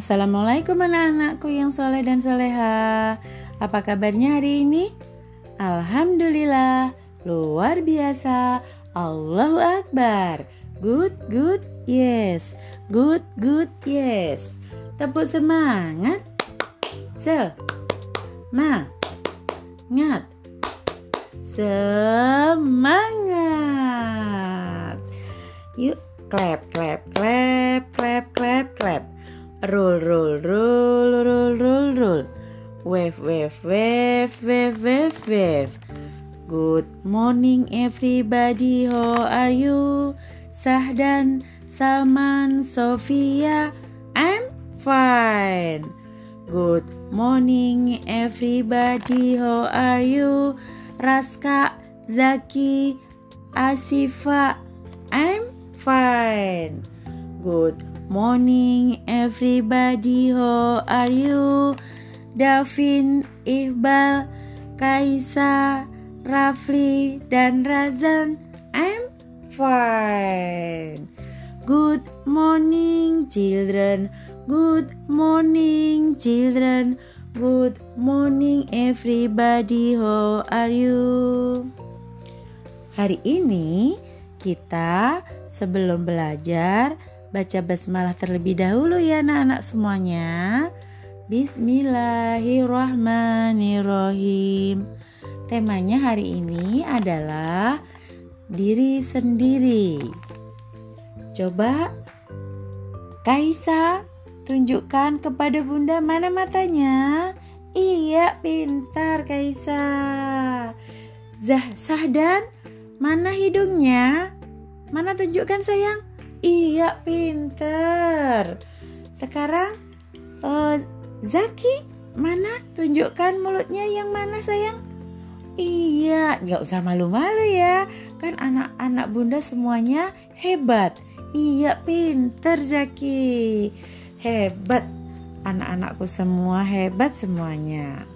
Assalamualaikum anak-anakku yang soleh dan soleha. Apa kabarnya hari ini? Alhamdulillah Luar biasa. Allahu Akbar. Good, good, yes. Good, good, yes. Tepuk semangat. Se Ma Ngat Semangat. Yuk clap, clap, clap, clap, clap, clap Roll, roll, roll, roll, roll, roll. Wave, wave, wave, wave, wave, wave. Good morning everybody, how are you? Sahdan, Salman, Sofia, I'm fine. Good morning everybody, how are you? Raska, Zaki, Asifa, I'm fine. Good morning everybody how are you? Davin, Iqbal, Kaisa, Rafli, dan Razan. I'm fine. Good morning children. Good morning children. Good morning everybody how are you? Hari ini kita sebelum belajar Baca basmalah terlebih dahulu ya anak-anak semuanya. Bismillahirrahmanirrahim. Temanya hari ini adalah diri sendiri. Coba Kaisa tunjukkan kepada Bunda mana matanya. Iya, pintar Kaisa. Zah Sahdan, mana hidungnya? Mana tunjukkan sayang? Iya, pinter. Sekarang uh, Zaki, mana? Tunjukkan mulutnya yang mana, sayang? Iya, nggak usah malu-malu ya. Kan anak-anak bunda semuanya hebat. Iya, pinter Zaki. Hebat. Anak-anakku semua hebat semuanya.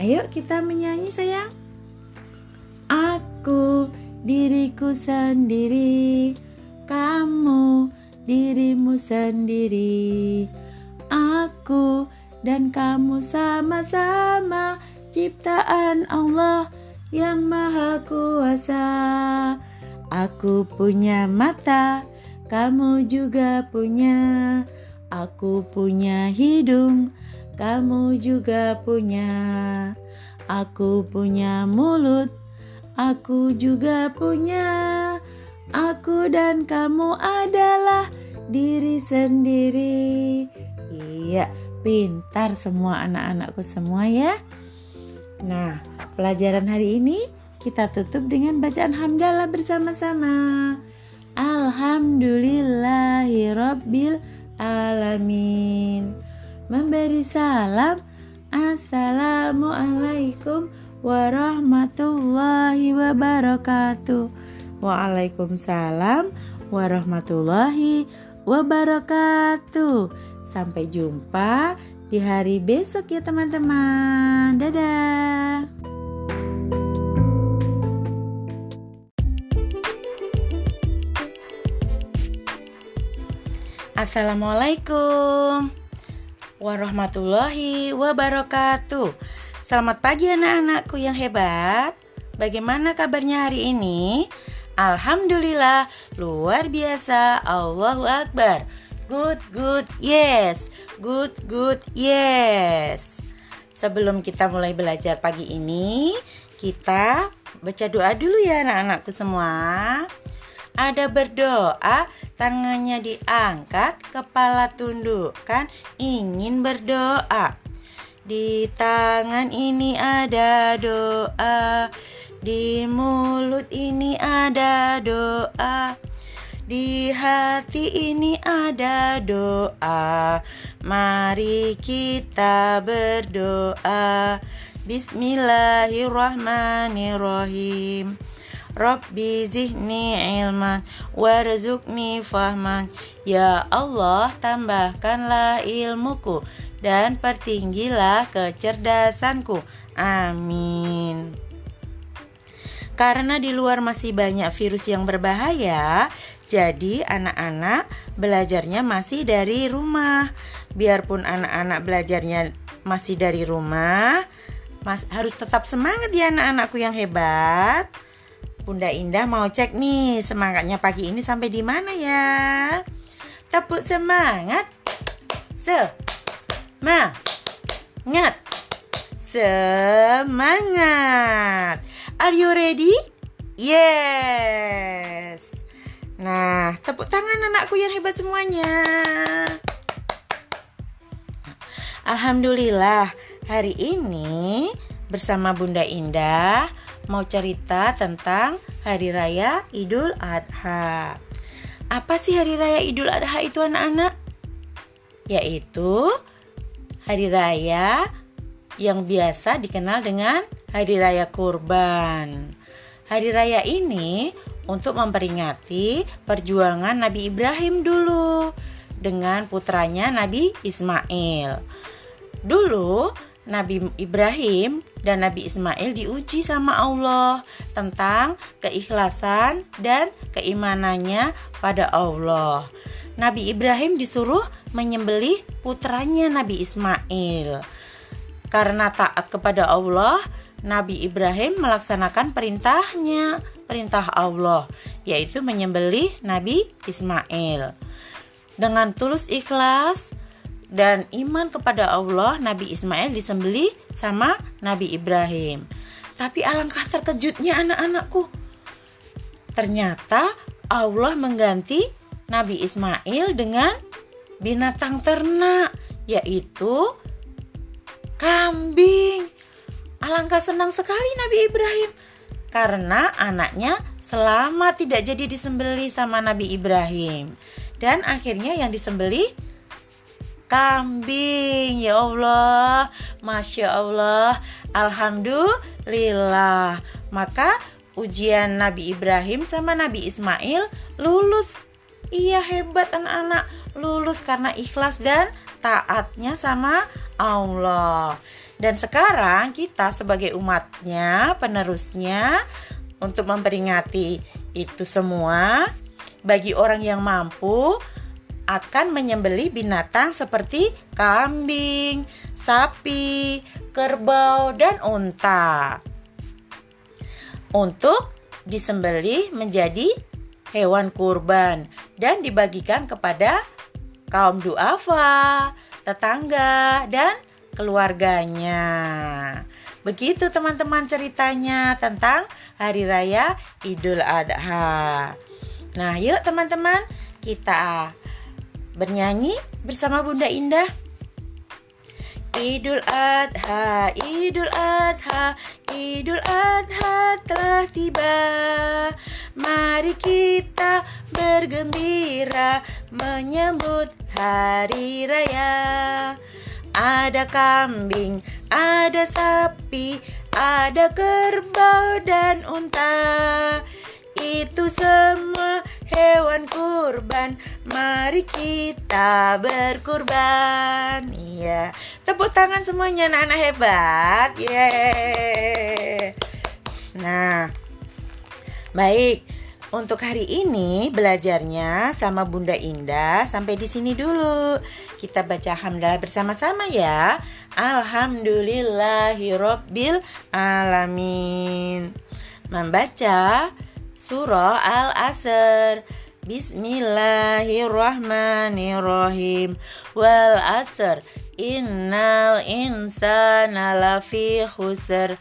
Ayo kita menyanyi sayang. Aku diriku sendiri kamu dirimu sendiri. Aku dan kamu sama-sama ciptaan Allah yang maha kuasa. Aku punya mata kamu juga punya. Aku punya hidung kamu juga punya. Aku punya mulut aku juga punya Aku dan kamu adalah diri sendiri. Iya, pintar semua anak-anakku semua ya. Nah, pelajaran hari ini kita tutup dengan bacaan hamdalah bersama-sama. Alhamdulillahirabbil alamin. Memberi salam Assalamualaikum warahmatullahi wabarakatuh. Waalaikumsalam warahmatullahi wabarakatuh. Sampai jumpa di hari besok ya teman-teman. Dadah. Assalamualaikum warahmatullahi wabarakatuh. Selamat pagi anak-anakku yang hebat. Bagaimana kabarnya hari ini? Alhamdulillah, luar biasa. Allahu Akbar. Good, good, yes. Good, good, yes. Sebelum kita mulai belajar pagi ini, kita baca doa dulu ya anak-anakku semua. Ada berdoa, tangannya diangkat, kepala tundukkan, ingin berdoa. Di tangan ini ada doa di mulut ini ada doa. Di hati ini ada doa. Mari kita berdoa. Bismillahirrahmanirrahim. Rabbi zihni ilman warzukni fahman. Ya Allah tambahkanlah ilmuku dan pertinggilah kecerdasanku. Amin Karena di luar masih banyak virus yang berbahaya, jadi anak-anak belajarnya masih dari rumah. Biarpun anak-anak belajarnya masih dari rumah, Mas harus tetap semangat ya anak-anakku yang hebat. Bunda Indah mau cek nih semangatnya pagi ini sampai di mana ya? Tepuk semangat. Semangat. Semangat. Are you ready? Yes. Nah, tepuk tangan anakku yang hebat semuanya. Alhamdulillah, hari ini bersama Bunda Indah mau cerita tentang Hari Raya Idul Adha. Apa sih Hari Raya Idul Adha itu anak-anak? Yaitu hari raya yang biasa dikenal dengan Hari Raya Kurban. Hari raya ini untuk memperingati perjuangan Nabi Ibrahim dulu dengan putranya Nabi Ismail. Dulu Nabi Ibrahim dan Nabi Ismail diuji sama Allah tentang keikhlasan dan keimanannya pada Allah. Nabi Ibrahim disuruh menyembelih putranya Nabi Ismail. Karena taat kepada Allah, Nabi Ibrahim melaksanakan perintahnya, perintah Allah, yaitu menyembelih Nabi Ismail. Dengan tulus ikhlas dan iman kepada Allah, Nabi Ismail disembelih sama Nabi Ibrahim. Tapi alangkah terkejutnya anak-anakku. Ternyata Allah mengganti Nabi Ismail dengan binatang ternak, yaitu kambing. Alangkah senang sekali Nabi Ibrahim karena anaknya selamat tidak jadi disembeli sama Nabi Ibrahim. Dan akhirnya yang disembeli kambing. Ya Allah, Masya Allah, Alhamdulillah. Maka ujian Nabi Ibrahim sama Nabi Ismail lulus. Iya hebat anak-anak lulus karena ikhlas dan taatnya sama Allah. Dan sekarang kita sebagai umatnya, penerusnya untuk memperingati itu semua bagi orang yang mampu akan menyembeli binatang seperti kambing, sapi, kerbau, dan unta. Untuk disembeli menjadi hewan kurban dan dibagikan kepada kaum duafa, tetangga, dan keluarganya. Begitu teman-teman ceritanya tentang Hari Raya Idul Adha. Nah, yuk teman-teman, kita bernyanyi bersama Bunda Indah. Idul Adha, Idul Adha, Idul Adha telah tiba. Mari kita bergembira menyambut hari raya. Ada kambing, ada sapi, ada kerbau dan unta. Itu semua hewan kurban. Mari kita berkurban. Iya. Tepuk tangan semuanya anak-anak hebat. Yeay. Nah. Baik. Untuk hari ini belajarnya sama Bunda Indah sampai di sini dulu. Kita baca hamdalah bersama-sama ya. Alhamdulillahirabbil alamin. Membaca surah Al-Asr. Bismillahirrahmanirrahim. Wal asr innal insana lafi khusr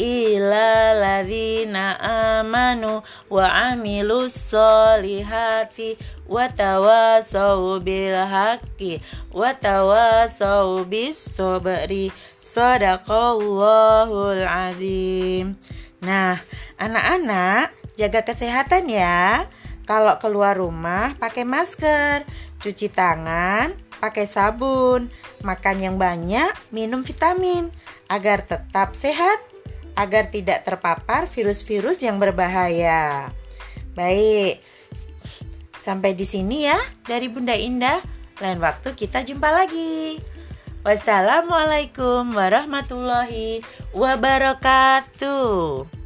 ila ladhina amanu wa amilus solihati wa tawasau bil haqqi wa tawasau bis sabri sadaqallahul azim Nah, anak-anak jaga kesehatan ya. Kalau keluar rumah pakai masker, cuci tangan, pakai sabun, makan yang banyak, minum vitamin agar tetap sehat agar tidak terpapar virus-virus yang berbahaya. Baik. Sampai di sini ya dari Bunda Indah. Lain waktu kita jumpa lagi. Wassalamualaikum warahmatullahi wabarakatuh.